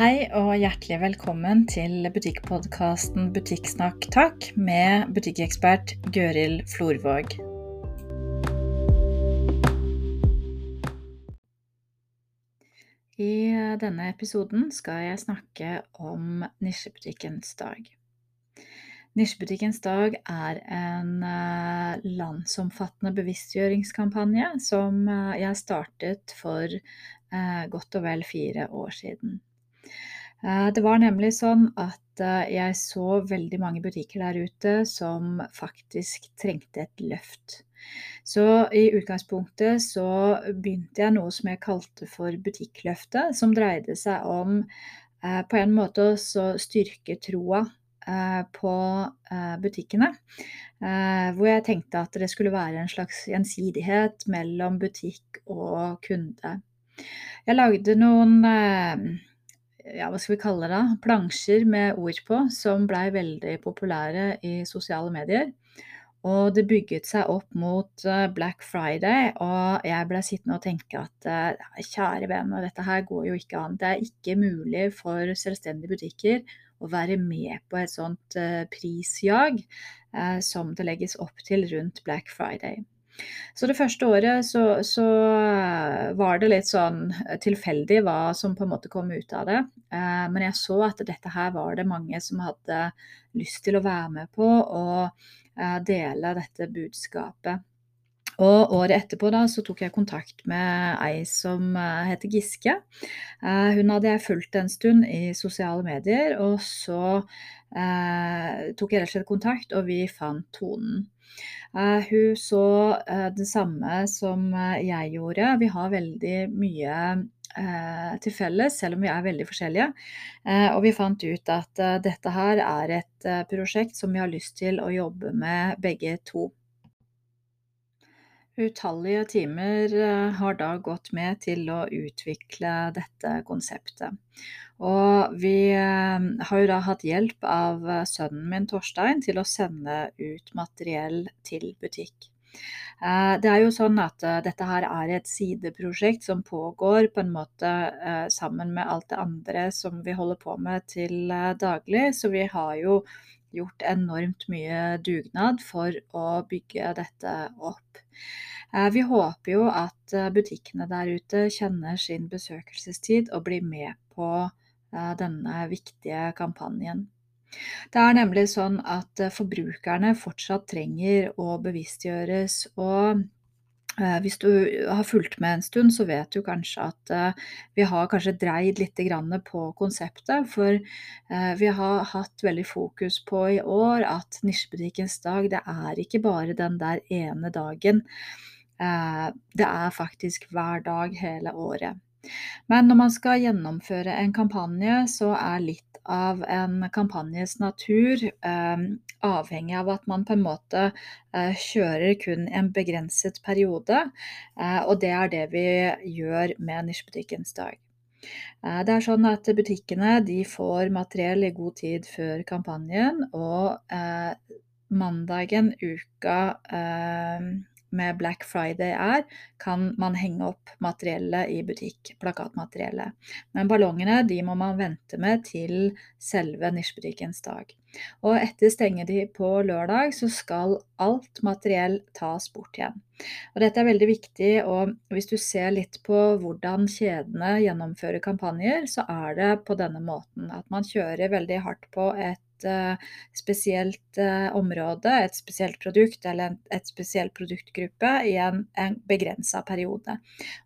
Hei og hjertelig velkommen til butikkpodkasten Butikksnakk takk med butikkekspert Gøril Florvåg. I denne episoden skal jeg snakke om nisjebutikkens dag. Nisjebutikkens dag er en eh, landsomfattende bevisstgjøringskampanje som eh, jeg startet for eh, godt og vel fire år siden. Det var nemlig sånn at jeg så veldig mange butikker der ute som faktisk trengte et løft. Så i utgangspunktet så begynte jeg noe som jeg kalte for Butikkløftet, som dreide seg om på en måte å styrke troa Eh, på eh, butikkene. Eh, hvor jeg tenkte at det skulle være en slags gjensidighet mellom butikk og kunde. Jeg lagde noen ja, hva skal vi kalle det, plansjer med ord på, som blei veldig populære i sosiale medier. Og det bygget seg opp mot Black Friday, og jeg ble sittende og tenke at kjære vene, dette her går jo ikke an. Det er ikke mulig for selvstendige butikker å være med på et sånt eh, prisjag eh, som det legges opp til rundt Black Friday. Så det første året så, så, eh, var det litt sånn tilfeldig hva som på en måte kom ut av det. Men jeg så at dette her var det mange som hadde lyst til å være med på og dele dette budskapet. Og året etterpå da, så tok jeg kontakt med ei som heter Giske. Hun hadde jeg fulgt en stund i sosiale medier, og så uh, tok jeg rett og slett kontakt, og vi fant tonen. Hun så det samme som jeg gjorde. Vi har veldig mye til felles, selv om vi er veldig forskjellige. og vi fant ut at dette her er et prosjekt som vi har lyst til å jobbe med begge to. Utallige timer eh, har da gått med til å utvikle dette konseptet. Og vi eh, har jo da hatt hjelp av eh, sønnen min Torstein til å sende ut materiell til butikk. Det er jo sånn at dette her er et sideprosjekt som pågår på en måte sammen med alt det andre som vi holder på med til daglig. Så vi har jo gjort enormt mye dugnad for å bygge dette opp. Eh, vi håper jo at eh, butikkene der ute kjenner sin besøkelsestid og blir med på eh, denne viktige kampanjen. Det er nemlig sånn at forbrukerne fortsatt trenger å bevisstgjøres. og hvis du har fulgt med en stund, så vet du kanskje at vi har kanskje dreid litt på konseptet. For vi har hatt veldig fokus på i år at nisjebutikkens dag, det er ikke bare den der ene dagen Eh, det er faktisk hver dag hele året. Men når man skal gjennomføre en kampanje, så er litt av en kampanjes natur eh, avhengig av at man på en måte eh, kjører kun en begrenset periode. Eh, og det er det vi gjør med Nisjebutikkens dag. Eh, det er sånn at butikkene får materiell i god tid før kampanjen, og eh, mandagen uka med Black Friday er, kan man henge opp materiellet i butikk, plakatmateriellet. Men ballongene de må man vente med til selve nisjebutikkens dag. Og etter stengetid på lørdag så skal alt materiell tas bort igjen. Og dette er veldig viktig, og hvis du ser litt på hvordan kjedene gjennomfører kampanjer, så er det på denne måten at man kjører veldig hardt på et spesielt eh, område, et spesielt produkt eller et spesiell produktgruppe i en, en begrensa periode.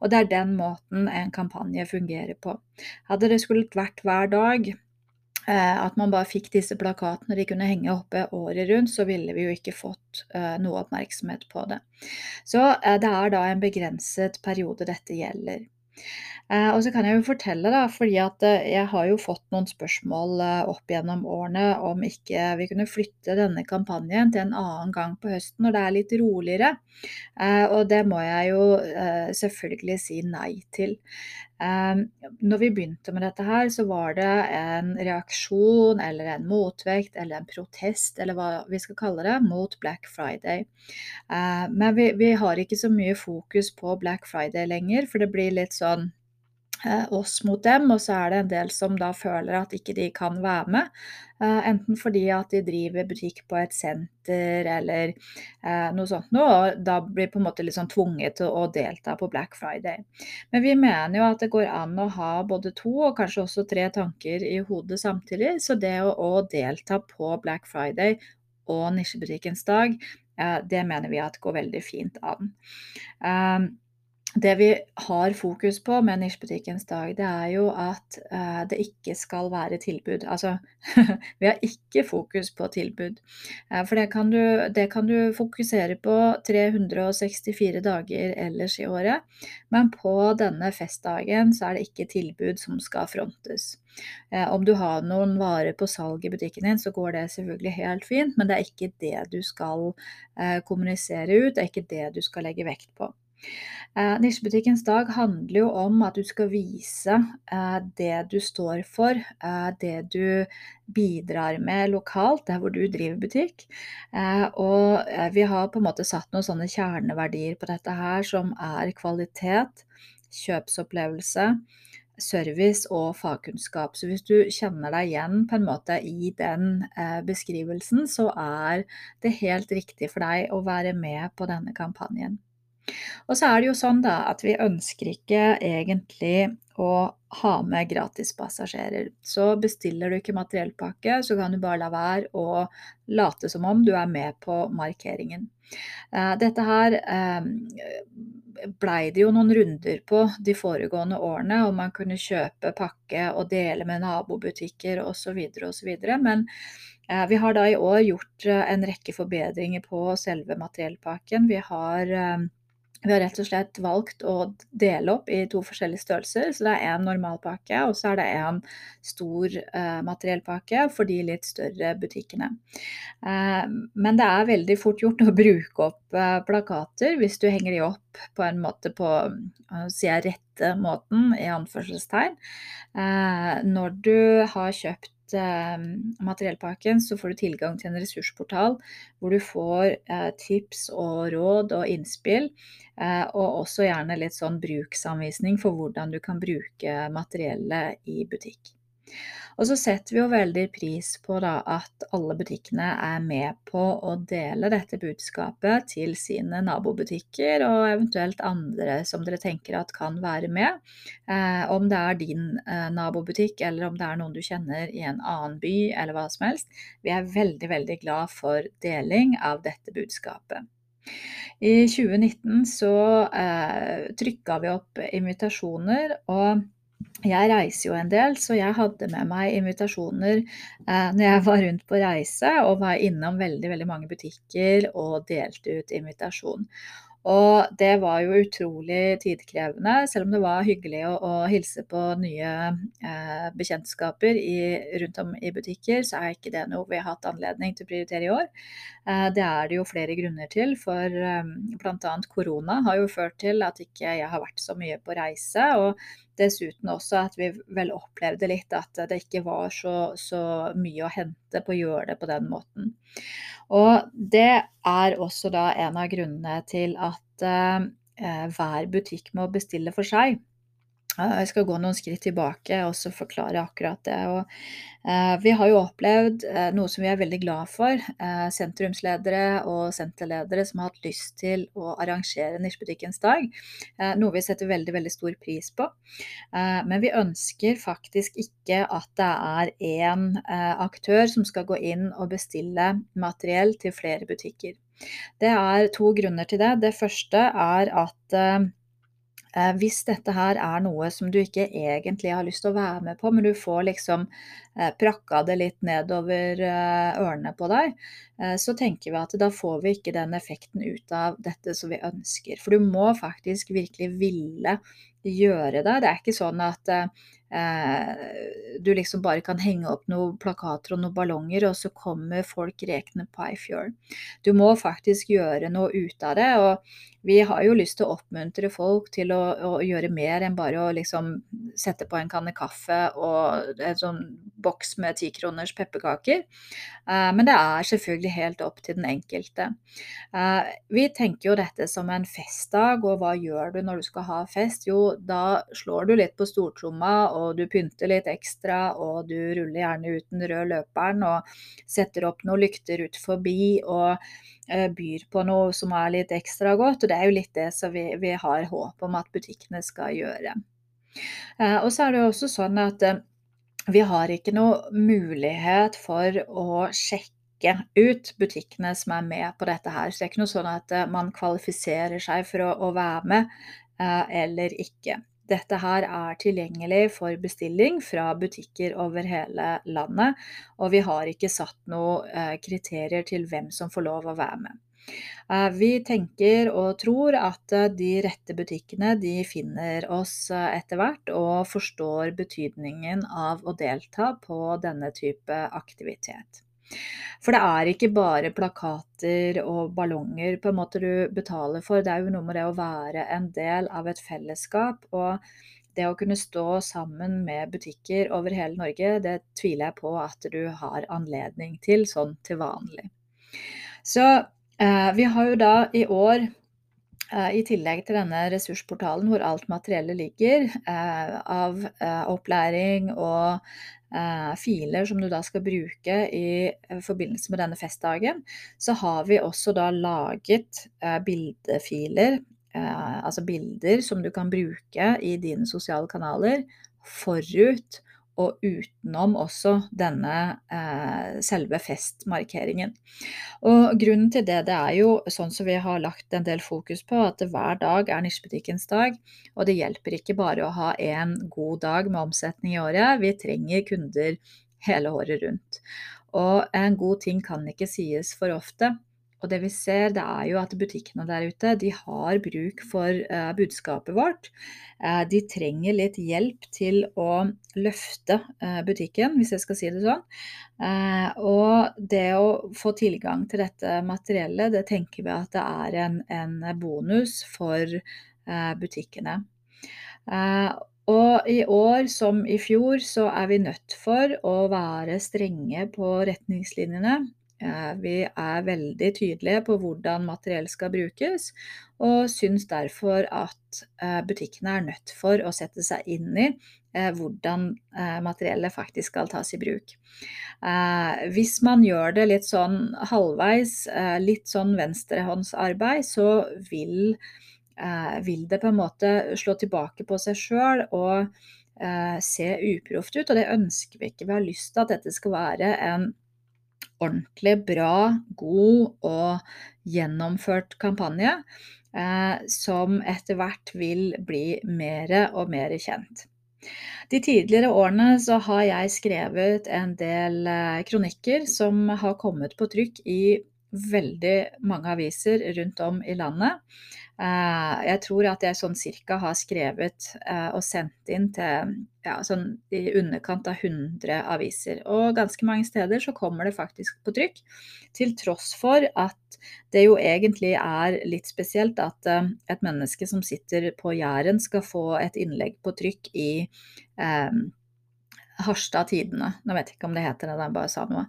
Og det er den måten en kampanje fungerer på. Hadde det skulle vært hver dag, eh, at man bare fikk disse plakatene de kunne henge oppe året rundt, så ville vi jo ikke fått noe oppmerksomhet på det. Så det er da en begrenset periode dette gjelder. Eh, og så kan jeg jo fortelle, da, fordi at eh, jeg har jo fått noen spørsmål eh, opp gjennom årene om ikke vi kunne flytte denne kampanjen til en annen gang på høsten når det er litt roligere. Og det må jeg jo selvfølgelig si nei til. Når vi begynte med dette her, så var det en reaksjon eller en motvekt eller en protest, eller hva vi skal kalle det, mot Black Friday. Men vi, vi har ikke så mye fokus på Black Friday lenger, for det blir litt sånn oss mot dem, og så er det en del som da føler at ikke de kan være med. Eh, enten fordi at de driver butikk på et senter eller eh, noe sånt noe, og da blir på en måte sånn tvunget til å delta på Black Friday. Men vi mener jo at det går an å ha både to og kanskje også tre tanker i hodet samtidig, så det å, å delta på Black Friday og nisjebutikkens dag, eh, det mener vi at går veldig fint an. Det vi har fokus på med Nisjebutikkens dag, det er jo at uh, det ikke skal være tilbud. Altså, vi har ikke fokus på tilbud. Uh, for det kan, du, det kan, du, fokusere på 364 dager ellers i året. Men på denne festdagen så er det ikke tilbud som skal frontes. Uh, om du har noen varer på salg i butikken din, så går det selvfølgelig helt fint, men det er ikke det du skal kommunisere ut, det er ikke det du skal legge vekt på. Eh, nisjebutikkens dag handler jo om at du skal vise eh, det du står for, eh, det du bidrar med lokalt, der hvor du driver butikk. Og vi har på en måte satt noen sånne kjerneverdier på dette her, som er kvalitet, kjøpsopplevelse, service og fagkunnskap. Så hvis du kjenner deg igjen på en måte i den beskrivelsen, så er det helt riktig for deg å være med på denne kampanjen. Og så er det jo sånn da at vi ønsker ikke egentlig å ha med gratispassasjerer. Så bestiller du ikke materiellpakke, så kan du bare la være å late som om du er med på markeringen. Eh, dette her eh, blei det jo noen runder på de foregående årene, om man kunne kjøpe pakke og dele med nabobutikker osv. osv. Men eh, vi har da i år gjort en rekke forbedringer på selve materiellpakken. Vi har vi har rett og slett valgt å dele opp i to forskjellige størrelser. Så det er en normalpakke, og så er det en stor eh, materiellpakke for de litt større butikkene. Eh, men det er veldig fort gjort å bruke opp eh, plakater hvis du henger de opp på en måte på sier rette måten, i anførselstegn. Eh, når du har kjøpt eh, materiellpakken, så får du tilgang til en ressursportal hvor du får eh, tips og råd og innspill, eh, og også gjerne litt sånn bruksanvisning for hvordan du kan bruke materiellet i butikk. Og så setter vi jo veldig pris på da, at alle butikkene er med på å dele dette budskapet til sine nabobutikker, og eventuelt andre som dere tenker at kan være med. Eh, om det er din eh, nabobutikk, eller om det er noen du kjenner i en annen by, eller hva som helst. Vi er veldig, veldig glad for deling av dette budskapet. I 2019 så eh, trykka vi opp invitasjoner. og jeg reiser jo en del, så jeg hadde med meg invitasjoner eh, når jeg var rundt på reise, og var innom veldig, veldig mange butikker og delte ut invitasjon. Og det var jo utrolig tidkrevende, selv om det var hyggelig å, å hilse på nye eh, bekjentskaper i, rundt om i butikker, så er ikke det noe vi har hatt anledning til å prioritere i år. Eh, det er det jo flere grunner til, for eh, bl.a. korona har jo ført til at ikke jeg har vært så mye på reise. og Dessuten også at vi vel opplevde litt at det ikke var så, så mye å hente på å gjøre det på den måten. Og det er også da en av grunnene til at eh, hver butikk må bestille for seg. Jeg skal gå noen skritt tilbake og forklare akkurat det. Og, eh, vi har jo opplevd eh, noe som vi er veldig glad for. Eh, sentrumsledere og senterledere som har hatt lyst til å arrangere Nisjebutikkens dag. Eh, noe vi setter veldig, veldig stor pris på. Eh, men vi ønsker faktisk ikke at det er én eh, aktør som skal gå inn og bestille materiell til flere butikker. Det er to grunner til det. Det første er at hvis dette her er noe som du ikke egentlig har lyst til å være med på, men du får liksom eh, prakka det litt nedover eh, ørene på deg, så tenker vi at da får vi ikke den effekten ut av dette som vi ønsker. For du må faktisk virkelig ville gjøre det. Det er ikke sånn at du liksom bare kan henge opp noen plakater og noen ballonger, og så kommer folk rekende på ei fjøl. Du må faktisk gjøre noe ut av det. og vi har jo lyst til å oppmuntre folk til å, å gjøre mer enn bare å liksom sette på en kanne kaffe og en sånn boks med tikroners pepperkaker. Eh, men det er selvfølgelig helt opp til den enkelte. Eh, vi tenker jo dette som en festdag, og hva gjør du når du skal ha fest? Jo, da slår du litt på stortromma, og du pynter litt ekstra, og du ruller gjerne ut den røde løperen og setter opp noen lykter ut forbi og eh, byr på noe som er litt ekstra godt. Og det er jo litt det som vi, vi har håp om at butikkene skal gjøre. Og så er det jo også sånn at vi har ikke noe mulighet for å sjekke ut butikkene som er med på dette her. Så det er ikke noe sånn at eh, man kvalifiserer seg for å, å være med eh, eller ikke. Dette her er tilgjengelig for bestilling fra butikker over hele landet, og vi har ikke satt noen eh, kriterier til hvem som får lov å være med. Eh, vi tenker og tror at eh, de rette butikkene de finner oss eh, etter hvert, og forstår betydningen av å delta på denne type aktivitet. For det er ikke bare plakater og ballonger på en måte du betaler for, det er jo noe med det å være en del av et fellesskap. og det å kunne stå sammen med butikker over hele Norge, det tviler jeg på at du har anledning til sånn til vanlig. Så vi har jo da i år eh, i tillegg til denne ressursportalen hvor alt materiellet ligger, eh, av opplæring og filer som du da skal bruke i forbindelse med denne festdagen, så har vi også da laget bildefiler, altså bilder som du kan bruke i dine sosiale kanaler forut og utenom også denne eh, selve festmarkeringen. Og grunnen til det, det er jo sånn som vi har lagt en del fokus på, at hver dag er nisjebutikkens dag. Og det hjelper ikke bare å ha en god dag med omsetning i året, vi trenger kunder hele året rundt. Og en god ting kan ikke sies for ofte. Og det vi ser, det er jo at butikkene der ute de har bruk for uh, budskapet vårt. Uh, de trenger litt hjelp til å løfte uh, butikken, hvis jeg skal si det sånn. og det å få tilgang til dette materiellet, det tenker vi at det er en, en bonus for butikkene. Og i år som i fjor så er vi nødt for å være strenge på retningslinjene. Eh, vi er veldig tydelige på hvordan materiell skal brukes, og syns derfor at eh, butikkene er nødt for å sette seg inn i eh, hvordan materiellet faktisk skal tas i bruk. Hvis man gjør det litt sånn halvveis, litt sånn venstrehåndsarbeid, så vil, vil det på en måte slå tilbake på seg sjøl og se uproft ut, og det ønsker vi ikke. Vi har lyst til at dette skal være en ordentlig bra, god og gjennomført kampanje eh, som etter hvert vil bli mer og mer kjent. De tidligere årene så har jeg skrevet en del eh, kronikker som har kommet på trykk i veldig mange aviser rundt om i landet. Eh, jeg tror at jeg sånn cirka har skrevet eh, og sendt inn til ja, sånn i underkant av 100 aviser. Og ganske mange steder så kommer det faktisk på trykk. Til tross for at det jo egentlig er litt spesielt at eh, et menneske som sitter på Jæren skal få et innlegg på trykk i eh, Harstad Tidende. Nå vet jeg ikke om det heter det, jeg bare sa noe.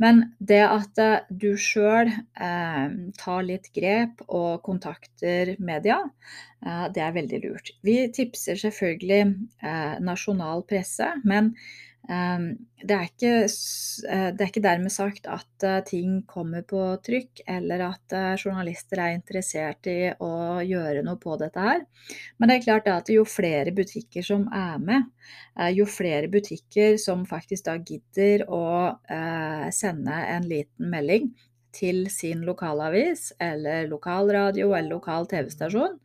Men det at eh, du sjøl eh, tar litt grep og kontakter media, eh, det er veldig lurt. Vi tipser selvfølgelig eh, nasjonal presse, men det er, ikke, eh, det er ikke dermed sagt at eh, ting kommer på trykk, eller at eh, journalister er interessert i å gjøre noe på dette her. Men det er klart at jo flere butikker som er med, jo flere butikker som faktisk da gidder å sende en liten melding til sin lokalavis eller lokalradio eller lokal TV-stasjon,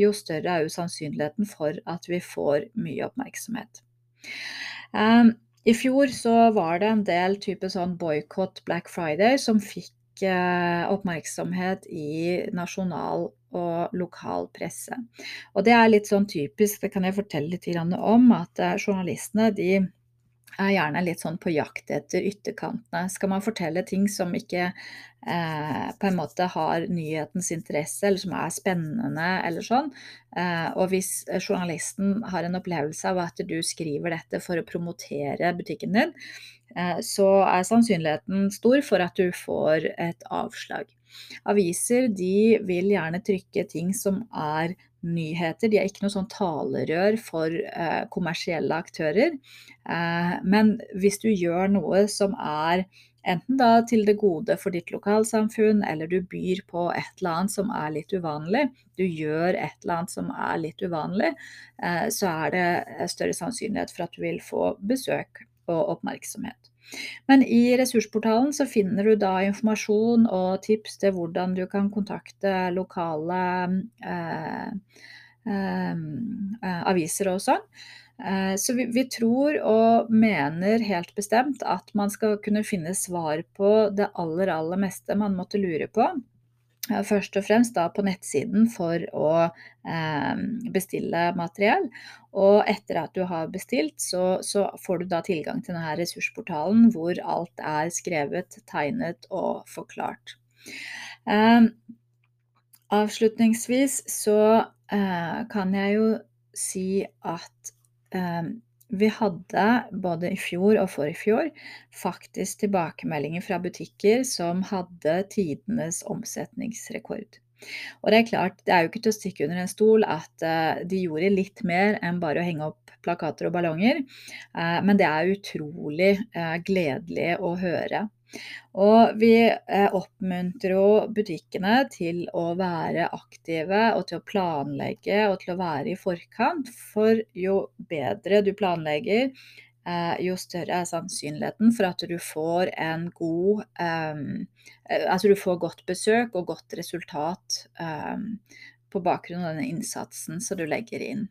jo større er jo sannsynligheten for at vi får mye oppmerksomhet. Um, I fjor så var det en del type sånn boikott Black Friday som fikk uh, oppmerksomhet i nasjonal og lokal presse. Og det er litt sånn typisk, det kan jeg fortelle litt om, at uh, journalistene de er gjerne litt sånn på jakt etter ytterkantene. Skal man fortelle ting som ikke eh, på en måte har nyhetens interesse, eller som er spennende, eller sånn, eh, og hvis journalisten har en opplevelse av at du skriver dette for å promotere butikken din, eh, så er sannsynligheten stor for at du får et avslag. Aviser de vil gjerne trykke ting som er nyheter. De er ikke noe sånn talerør for eh, kommersielle aktører. Eh, men hvis du gjør noe som er enten da til det gode for ditt lokalsamfunn, eller du byr på et eller annet som er litt uvanlig, du gjør et eller annet som er litt uvanlig, eh, så er det større sannsynlighet for at du vil få besøk og oppmerksomhet. Men i ressursportalen så finner du da informasjon og tips til hvordan du kan kontakte lokale eh, eh, eh aviser og sånn. Eh, så vi, vi, tror og mener helt bestemt at man skal kunne finne svar på det aller, aller meste man måtte lure på først og fremst da på nettsiden for å eh, bestille materiell. Og etter at du har bestilt, så, så, får du da tilgang til denne ressursportalen hvor alt er skrevet, tegnet og forklart. Eh, avslutningsvis så eh, kan jeg jo si at eh, vi hadde både i fjor og forfjor faktisk tilbakemeldinger fra butikker som hadde tidenes omsetningsrekord. Og det er klart, det er jo ikke til å stikke under en stol at uh, de gjorde litt mer enn bare å henge opp plakater og ballonger, uh, men det er utrolig uh, gledelig å høre. Og vi eh, oppmuntrer jo butikkene til å være aktive og til å planlegge og til å være i forkant. For jo bedre du planlegger, eh, jo større er sannsynligheten for at du får en god eh, Altså du får godt besøk og godt resultat på bakgrunn av den innsatsen som du legger inn.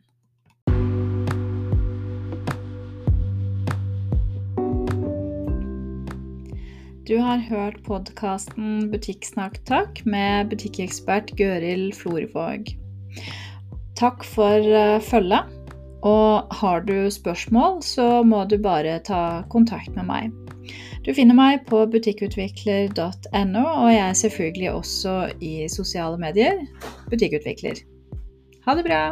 Du har hørt podkasten Butikksnakk takk med butikkekspert Gøril Florvåg. Takk for uh, følget. Og har du spørsmål, så må du bare ta kontakt med meg. Du finner meg på butikkutvikler.no, og jeg er selvfølgelig også i sosiale medier. Butikkutvikler. Ha det bra!